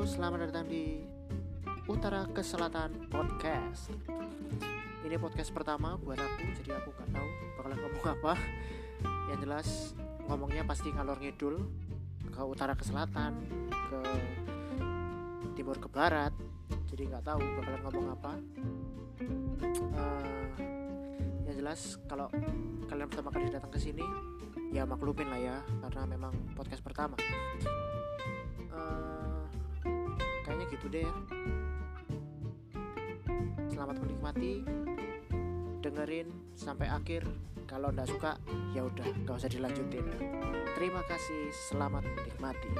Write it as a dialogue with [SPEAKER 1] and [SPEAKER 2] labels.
[SPEAKER 1] selamat datang di Utara ke Selatan Podcast. Ini podcast pertama buat aku, jadi aku gak tahu bakalan ngomong apa. Yang jelas ngomongnya pasti ngalor ngidul ke utara ke selatan, ke timur ke barat. Jadi nggak tahu bakalan ngomong apa. Uh, yang jelas kalau kalian pertama kali datang ke sini, ya maklumin lah ya, karena memang podcast pertama. Deh selamat menikmati. Dengerin sampai akhir. Kalau ndak suka ya udah gak usah dilanjutin. Terima kasih selamat menikmati